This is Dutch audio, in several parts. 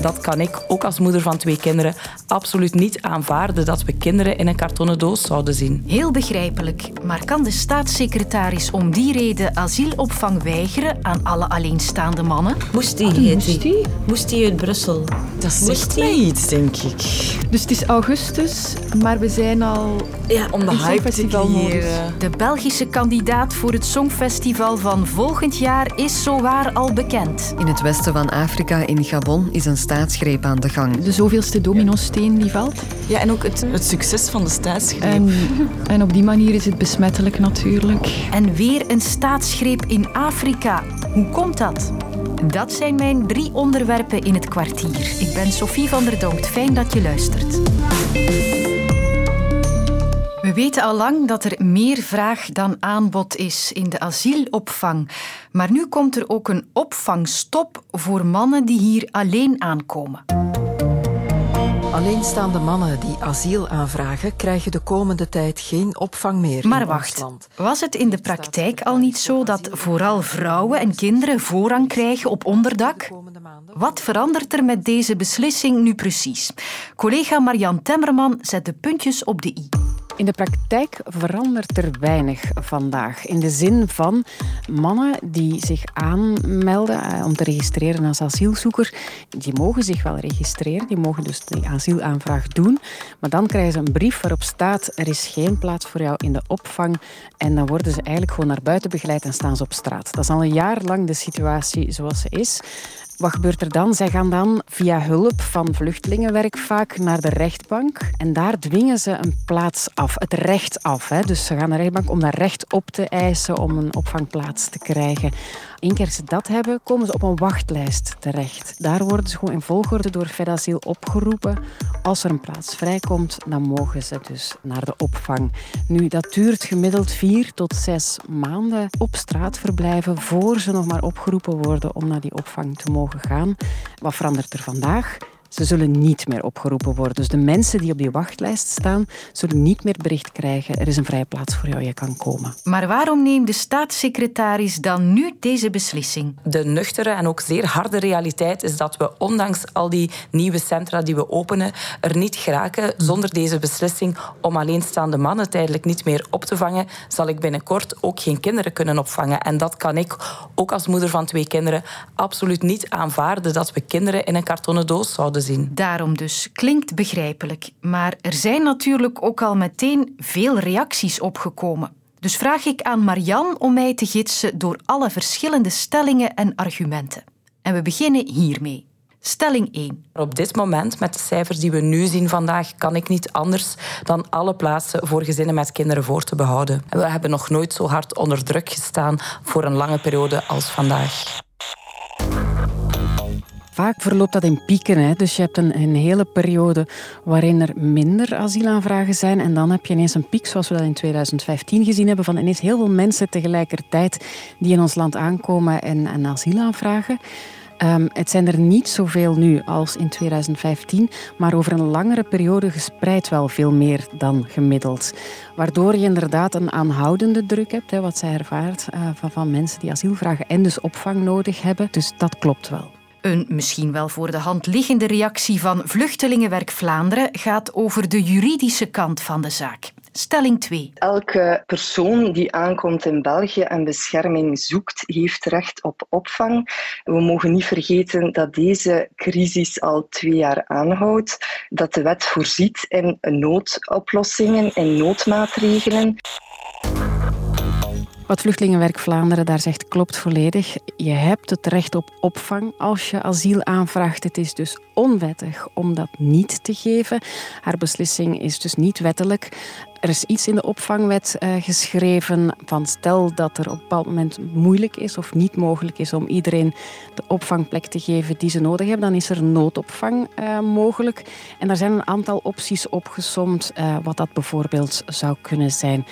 Dat kan ik, ook als moeder van twee kinderen, absoluut niet aanvaarden dat we kinderen in een kartonnen doos zouden zien. Heel begrijpelijk, maar kan de staatssecretaris om die reden asielopvang weigeren aan alle alleenstaande mannen? Moest die, die? Moest die uit Brussel? Dat zegt mij iets, denk ik. Dus het is augustus, maar we zijn al Ja, om de hype te creëren. De Belgische kandidaat voor het Songfestival van volgend jaar is zowaar al bekend. In het westen van Afrika, in Gabon, is een staatsgreep aan de gang. de zoveelste dominosteen die valt. Ja, en ook het, het succes van de staatsgreep. En, en op die manier is het besmettelijk natuurlijk. En weer een staatsgreep in Afrika. Hoe komt dat? Dat zijn mijn drie onderwerpen in het kwartier. Ik ben Sophie van der Donkt. Fijn dat je luistert. We weten al lang dat er meer vraag dan aanbod is in de asielopvang. Maar nu komt er ook een opvangstop voor mannen die hier alleen aankomen. Alleenstaande mannen die asiel aanvragen krijgen de komende tijd geen opvang meer Maar in wacht, land. was het in de praktijk al niet zo dat vooral vrouwen en kinderen voorrang krijgen op onderdak? Wat verandert er met deze beslissing nu precies? Collega Marian Temmerman zet de puntjes op de i. In de praktijk verandert er weinig vandaag. In de zin van mannen die zich aanmelden eh, om te registreren als asielzoeker, die mogen zich wel registreren, die mogen dus die asielaanvraag doen, maar dan krijgen ze een brief waarop staat er is geen plaats voor jou in de opvang en dan worden ze eigenlijk gewoon naar buiten begeleid en staan ze op straat. Dat is al een jaar lang de situatie zoals ze is. Wat gebeurt er dan? Zij gaan dan via hulp van vluchtelingenwerk vaak naar de rechtbank. En daar dwingen ze een plaats af, het recht af. Hè. Dus ze gaan naar de rechtbank om dat recht op te eisen om een opvangplaats te krijgen. Keer ze dat hebben, komen ze op een wachtlijst terecht. Daar worden ze gewoon in volgorde door Fedasiel opgeroepen. Als er een plaats vrijkomt, dan mogen ze dus naar de opvang. Nu, dat duurt gemiddeld vier tot zes maanden op straat verblijven voor ze nog maar opgeroepen worden om naar die opvang te mogen gaan. Wat verandert er vandaag? Ze zullen niet meer opgeroepen worden. Dus de mensen die op die wachtlijst staan, zullen niet meer bericht krijgen. Er is een vrije plaats voor jou, je kan komen. Maar waarom neemt de staatssecretaris dan nu deze beslissing? De nuchtere en ook zeer harde realiteit is dat we ondanks al die nieuwe centra die we openen, er niet geraken zonder deze beslissing om alleenstaande mannen tijdelijk niet meer op te vangen, zal ik binnenkort ook geen kinderen kunnen opvangen. En dat kan ik, ook als moeder van twee kinderen, absoluut niet aanvaarden dat we kinderen in een kartonnen doos zouden zien. Daarom dus, klinkt begrijpelijk. Maar er zijn natuurlijk ook al meteen veel reacties opgekomen. Dus vraag ik aan Marian om mij te gidsen door alle verschillende stellingen en argumenten. En we beginnen hiermee. Stelling 1. Maar op dit moment, met de cijfers die we nu zien vandaag, kan ik niet anders dan alle plaatsen voor gezinnen met kinderen voor te behouden. We hebben nog nooit zo hard onder druk gestaan voor een lange periode als vandaag. Vaak verloopt dat in pieken. Hè? Dus je hebt een, hele periode waarin er minder asielaanvragen zijn. En dan heb je ineens een piek, zoals we dat in 2015 gezien hebben, van ineens heel veel mensen tegelijkertijd die in ons land aankomen en, en asiel aanvragen. Ehm, het zijn er niet zoveel nu als in 2015, maar over een langere periode gespreid wel veel meer dan gemiddeld. Waardoor je inderdaad een aanhoudende druk hebt, hè, wat zij ervaart eh, van, van mensen die asiel vragen en dus opvang nodig hebben. Dus dat klopt wel. Een misschien wel voor de hand liggende reactie van Vluchtelingenwerk Vlaanderen gaat over de juridische kant van de zaak. Stelling 2. Elke persoon die aankomt in België en bescherming zoekt, heeft recht op opvang. We mogen niet vergeten dat deze crisis al twee jaar aanhoudt, dat de wet voorziet in noodoplossingen, in noodmaatregelen. Wat Vluchtelingenwerk Vlaanderen daar zegt klopt volledig. Je hebt het recht op opvang als je asiel aanvraagt. Het is dus onwettig om dat niet te geven. Haar beslissing is dus niet wettelijk. Er is iets in de opvangwet uh, geschreven van stel dat er op een bepaald moment moeilijk is of niet mogelijk is om iedereen de opvangplek te geven die ze nodig hebben, dan is er noodopvang uh, mogelijk. En daar zijn een aantal opties opgesomd uh, wat dat bijvoorbeeld zou kunnen zijn.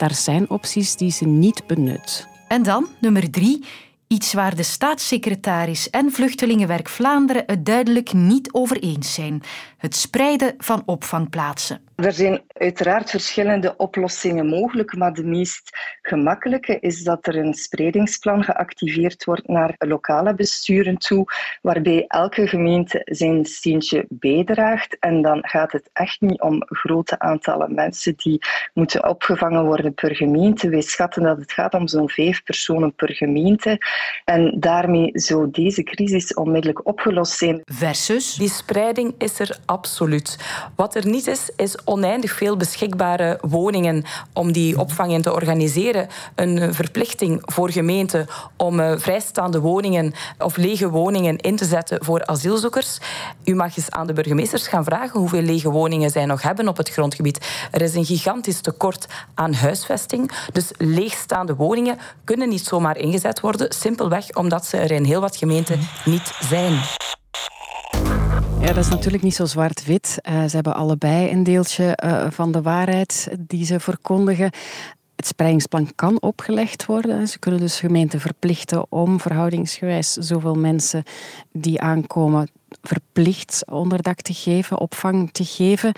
Daar zijn opties die ze niet benut. En dan, nummer drie. Iets waar de staatssecretaris en Vluchtelingenwerk Vlaanderen het duidelijk niet over eens zijn: het spreiden van opvangplaatsen. Er zijn uiteraard verschillende oplossingen mogelijk, maar de meest gemakkelijke is dat er een spreidingsplan geactiveerd wordt naar lokale besturen toe, waarbij elke gemeente zijn steentje bijdraagt. En dan gaat het echt niet om grote aantallen mensen die moeten opgevangen worden per gemeente. Wij schatten dat het gaat om zo'n vijf personen per gemeente. En daarmee zou deze crisis onmiddellijk opgelost zijn. Versus? Die spreiding is er absoluut. Wat er niet is, is oneindig veel beschikbare woningen om die opvang in te organiseren. Een verplichting voor gemeenten om eh, vrijstaande woningen of lege woningen in te zetten voor asielzoekers. U mag eens aan de burgemeesters gaan vragen hoeveel lege woningen zij nog hebben op het grondgebied. Er is een gigantisch tekort aan huisvesting. Dus leegstaande woningen kunnen niet zomaar ingezet worden, simpelweg omdat ze er in heel wat gemeenten niet zijn. Ja, dat is natuurlijk niet zo zwart-wit. Uh, ze hebben allebei een deeltje uh, van de waarheid die ze verkondigen. Het spreidingsplan kan opgelegd worden. Ze kunnen dus gemeenten verplichten om verhoudingsgewijs zoveel mensen die aankomen verplicht onderdak te geven, opvang te geven.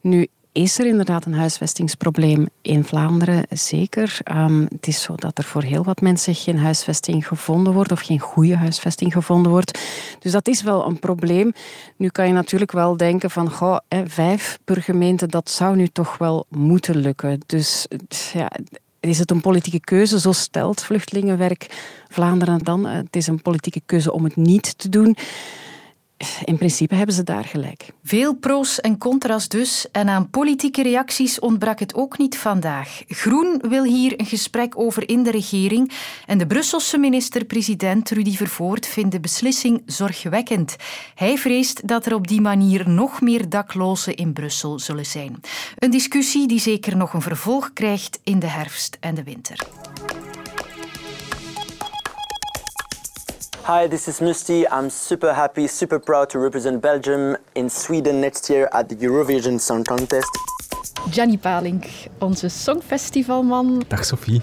Nu is er inderdaad een huisvestingsprobleem in Vlaanderen, zeker. Um, het is zo dat er voor heel wat mensen geen huisvesting gevonden wordt of geen goede huisvesting gevonden wordt. Dus dat is wel een probleem. Nu kan je natuurlijk wel denken van goh, vijf per gemeente, dat zou nu toch wel moeten lukken. Dus ja, is het een politieke keuze, zo stelt Vluchtelingenwerk Vlaanderen dan. Het is een politieke keuze om het niet te doen in principe hebben ze daar gelijk. Veel pro's en contra's dus. En aan politieke reacties ontbrak het ook niet vandaag. Groen wil hier een gesprek over in de regering. En de Brusselse minister-president Rudy Vervoort vindt de beslissing zorgwekkend. Hij vreest dat er op die manier nog meer daklozen in Brussel zullen zijn. Een discussie die zeker nog een vervolg krijgt in de herfst en de winter. Hi, this is Musty. I'm super happy, super proud to represent Belgium in Sweden next year at the Eurovision Song Contest. Gianni Palink, onze songfestivalman. Dag Sophie.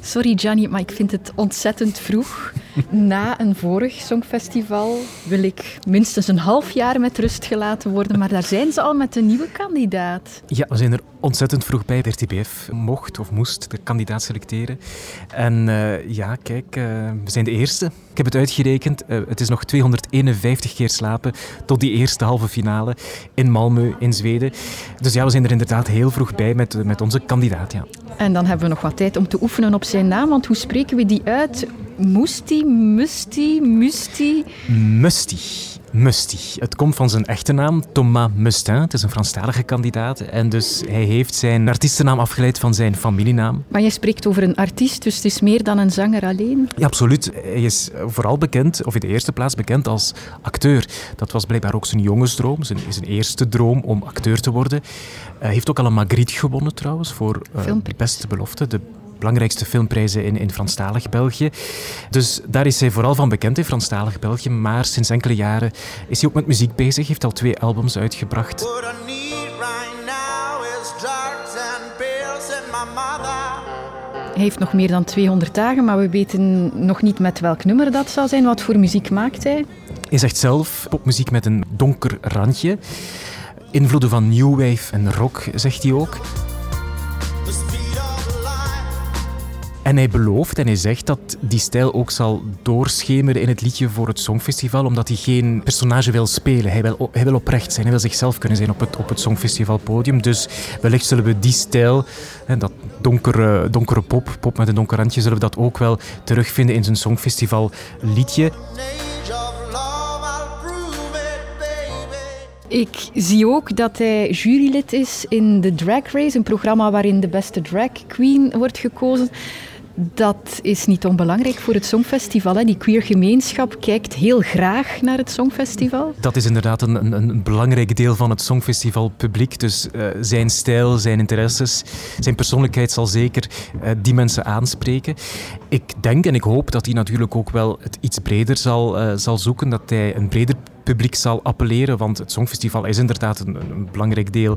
Sorry Gianni, maar ik vind het ontzettend vroeg. Na een vorig songfestival wil ik minstens een half jaar met rust gelaten worden, maar daar zijn ze al met een nieuwe kandidaat. Ja, we zijn er ontzettend vroeg bij. De RTBF mocht of moest de kandidaat selecteren. En uh, ja, kijk, uh, we zijn de eerste. Ik heb het uitgerekend. Uh, het is nog 251 keer slapen tot die eerste halve finale in Malmö in Zweden. Dus ja, we zijn er inderdaad heel vroeg bij met, met onze kandidaat. Ja. En dan hebben we nog wat tijd om te oefenen op zijn naam, want hoe spreken we die uit? Moesti, Musti, Musti? Musti. Musti. Het komt van zijn echte naam, Thomas Mustin. Het is een Franstalige kandidaat. En dus hij heeft zijn artiestennaam afgeleid van zijn familienaam. Maar je spreekt over een artiest, dus het is meer dan een zanger alleen? Ja, absoluut. Hij is vooral bekend, of in de eerste plaats bekend als acteur. Dat was blijkbaar ook zijn jongensdroom, zijn, zijn eerste droom om acteur te worden. Hij heeft ook al een Magritte gewonnen trouwens, voor uh, de beste belofte. De belangrijkste filmprijzen in, in Franstalig België. Dus daar is hij vooral van bekend in Franstalig België. Maar sinds enkele jaren is hij ook met muziek bezig. heeft al twee albums uitgebracht. Hij heeft nog meer dan 200 dagen, maar we weten nog niet met welk nummer dat zal zijn. Wat voor muziek maakt hij? Hij zegt zelf popmuziek met een donker randje. Invloeden van new wave en rock, zegt hij ook. En hij belooft en hij zegt dat die stijl ook zal doorschemeren in het liedje voor het Songfestival, omdat hij geen personage wil spelen. Hij wil, hij wil oprecht zijn, hij wil zichzelf kunnen zijn op het, op het Songfestivalpodium. Dus wellicht zullen we die stijl, dat donkere, donkere pop, pop met een donker randje, zullen we dat ook wel terugvinden in zijn Songfestival liedje. Ik zie ook dat hij jurylid is in The Drag Race, een programma waarin de beste drag queen wordt gekozen. Dat is niet onbelangrijk voor het Songfestival. Hè. Die queer gemeenschap kijkt heel graag naar het Songfestival. Dat is inderdaad een, een, belangrijk deel van het Songfestival publiek. Dus uh, zijn stijl, zijn interesses, zijn persoonlijkheid zal zeker uh, die mensen aanspreken. Ik denk en ik hoop dat hij natuurlijk ook wel het iets breder zal, uh, zal zoeken. Dat hij een breder publiek zal appelleren. Want het Songfestival is inderdaad een, een belangrijk deel,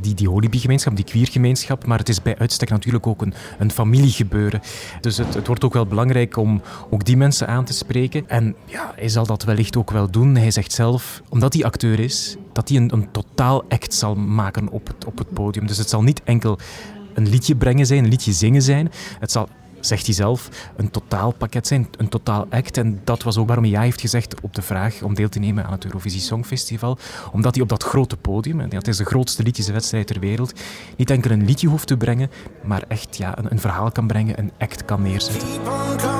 die, die holibi-gemeenschap, die queer-gemeenschap. Maar het is bij uitstek natuurlijk ook een, een familiegebeuren. Dus het, het wordt ook wel belangrijk om ook die mensen aan te spreken. En ja, hij zal dat wellicht ook wel doen. Hij zegt zelf, omdat hij acteur is, dat hij een, een totaal act zal maken op het, op het podium. Dus het zal niet enkel een liedje brengen zijn, een liedje zingen zijn. Het zal zegt hij zelf, een totaalpakket zijn, een totaal act. En dat was ook waarom hij ja heeft gezegd op de vraag om deel te nemen aan het Eurovisie Songfestival. Omdat hij op dat grote podium, en dat is de grootste liedjeswedstrijd ter wereld, niet enkel een liedje hoeft te brengen, maar echt ja, een, een verhaal kan brengen, een act kan neerzetten.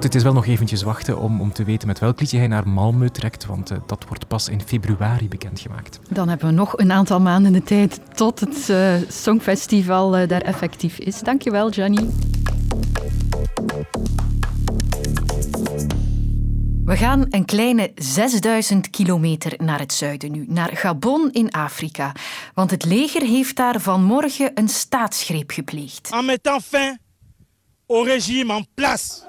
Goed, het is wel nog eventjes wachten om, om te weten met welk liedje hij naar Malmö trekt, want uh, dat wordt pas in februari bekendgemaakt. Dan hebben we nog een aantal maanden de tijd tot het uh, Songfestival uh, daar effectief is. Dankjewel, Jenny. We gaan een kleine 6000 kilometer naar het zuiden nu, naar Gabon in Afrika. Want het leger heeft daar vanmorgen een staatsgreep gepleegd. En mettant fin au régime en place.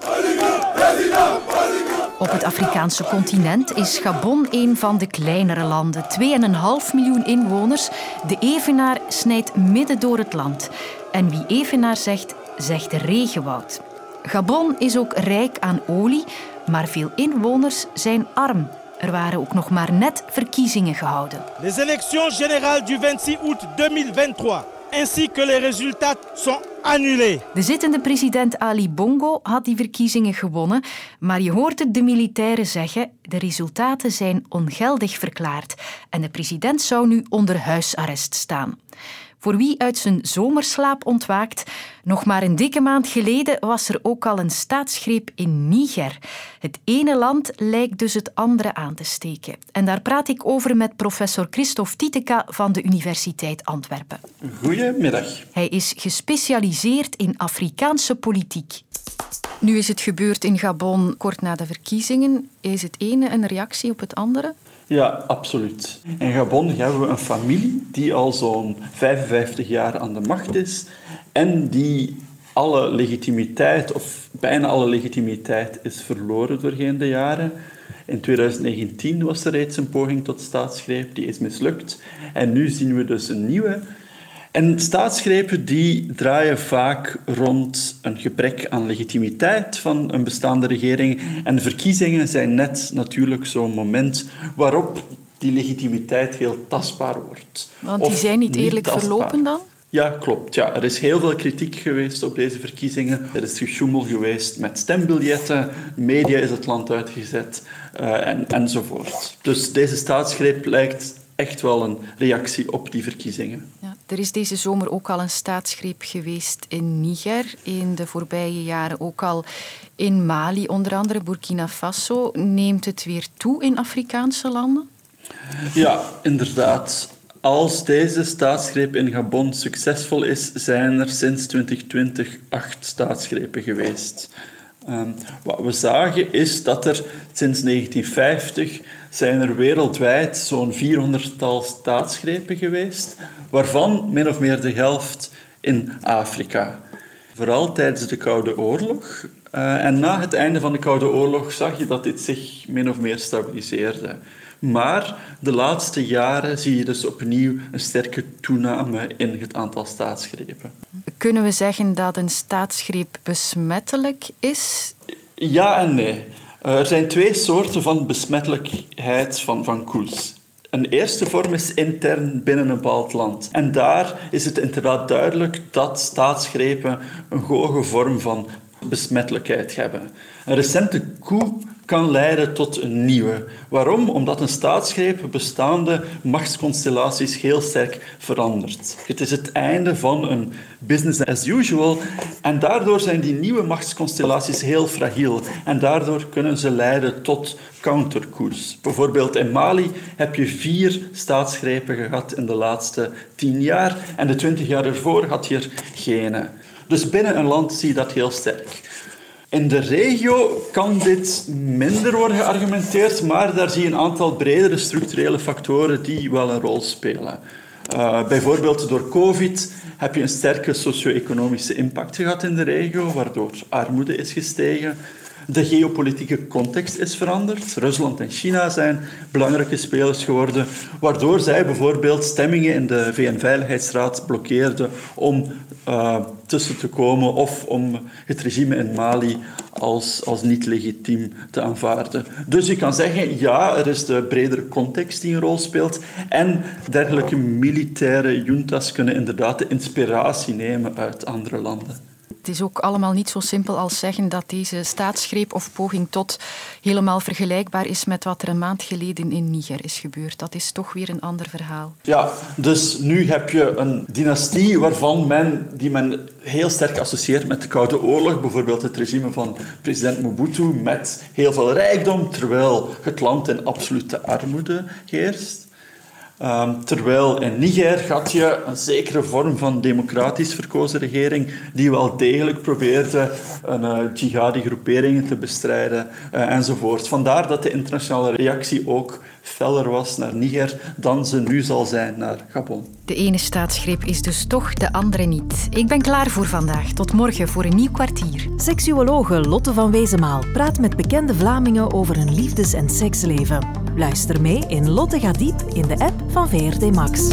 Op het Afrikaanse continent is Gabon een van de kleinere landen. 2,5 miljoen inwoners. De evenaar snijdt midden door het land. En wie evenaar zegt, zegt regenwoud. Gabon is ook rijk aan olie, maar veel inwoners zijn arm. Er waren ook nog maar net verkiezingen gehouden. Les élections générales du 26 août 2023 ainsi que les résultats sont annulés. De zittende president Ali Bongo had die verkiezingen gewonnen, maar je hoort het de militairen zeggen: de resultaten zijn ongeldig verklaard en de president zou nu onder huisarrest staan. Voor wie uit zijn zomerslaap ontwaakt, nog maar een dikke maand geleden was er ook al een staatsgreep in Niger. Het ene land lijkt dus het andere aan te steken. En daar praat ik over met professor Christophe Titeka van de Universiteit Antwerpen. Goedemiddag. Hij is gespecialiseerd in Afrikaanse politiek. Nu is het gebeurd in Gabon kort na de verkiezingen. Is het ene een reactie op het andere? Ja, absoluut. In Gabon hebben we een familie die al zo'n 55 jaar aan de macht is en die alle legitimiteit, of bijna alle legitimiteit, is verloren doorheen de jaren. In 2019 was er reeds een poging tot staatsgreep, die is mislukt. En nu zien we dus een nieuwe. En staatsgrepen die draaien vaak rond een gebrek aan legitimiteit van een bestaande regering. En verkiezingen zijn net natuurlijk zo'n moment waarop die legitimiteit heel tastbaar wordt. Want die zijn niet eerlijk verlopen dan? Ja, klopt. Ja, er is heel veel kritiek geweest op deze verkiezingen. Er is gesjoemel geweest met stembiljetten, media is het land uitgezet uh, en, enzovoort. Dus deze staatsgreep lijkt echt wel een reactie op die verkiezingen. Ja, er is deze zomer ook al een staatsgreep geweest in Niger, in de voorbije jaren ook al in Mali, onder andere Burkina Faso. Neemt het weer toe in Afrikaanse landen? Ja, inderdaad. Als deze staatsgreep in Gabon succesvol is, zijn er sinds 2020 acht staatsgrepen geweest. Um, wat we zagen is dat er sinds 1950 zijn er wereldwijd zo'n 400-tal staatsgrepen geweest, waarvan min of meer de helft in Afrika. Vooral tijdens de Koude Oorlog. Uh, en na het einde van de Koude Oorlog zag je dat dit zich min of meer stabiliseerde. Maar de laatste jaren zie je dus opnieuw een sterke toename in het aantal staatsgrepen. Kunnen we zeggen dat een staatsgreep besmettelijk is? Ja en nee. Er zijn twee soorten van besmettelijkheid van, van koels. Een eerste vorm is intern binnen een bepaald land. En daar is het inderdaad duidelijk dat staatsgrepen een hoge vorm van besmettelijkheid hebben. Een recente coup kan leiden tot een nieuwe. Waarom? Omdat een staatsgreep bestaande machtsconstellaties heel sterk verandert. Het is het einde van een business as usual en daardoor zijn die nieuwe machtsconstellaties heel fragiel en daardoor kunnen ze leiden tot counterkoers. Bijvoorbeeld in Mali heb je vier staatsgrepen gehad in de laatste tien jaar en de twintig jaar ervoor had je er geen. Dus binnen een land zie je dat heel sterk. In de regio kan dit minder worden geargumenteerd, maar daar zie je een aantal bredere structurele factoren die wel een rol spelen. Uh, bijvoorbeeld door COVID heb je een sterke socio-economische impact gehad in de regio, waardoor armoede is gestegen. De geopolitieke context is veranderd. Rusland en China zijn belangrijke spelers geworden, waardoor zij bijvoorbeeld stemmingen in de VN-veiligheidsraad blokkeerden om uh, tussen te komen of om het regime in Mali als, als niet legitiem te aanvaarden. Dus je kan zeggen, ja, er is de bredere context die een rol speelt en dergelijke militaire juntas kunnen inderdaad de inspiratie nemen uit andere landen het is ook allemaal niet zo simpel als zeggen dat deze staatsgreep of poging tot helemaal vergelijkbaar is met wat er een maand geleden in Niger is gebeurd. Dat is toch weer een ander verhaal. Ja, dus nu heb je een dynastie waarvan men, die men heel sterk associeert met de Koude Oorlog, bijvoorbeeld het regime van president Mobutu, met heel veel rijkdom, terwijl het land in absolute armoede heerst. Um, terwijl in Niger had je een zekere vorm van democratisch verkozen regering die wel degelijk probeerde een uh, jihadi groeperingen te bestrijden uh, enzovoort. Vandaar dat de internationale reactie ook feller was naar Niger dan ze nu zal zijn naar Gabon. De ene staatsgreep is dus toch de andere niet. Ik ben klaar voor vandaag. Tot morgen voor een nieuw kwartier. Seksuologe Lotte van Wezenmaal praat met bekende Vlamingen over hun liefdes- en seksleven. Luister mee in Lotte gaat diep in de app van VRT Max.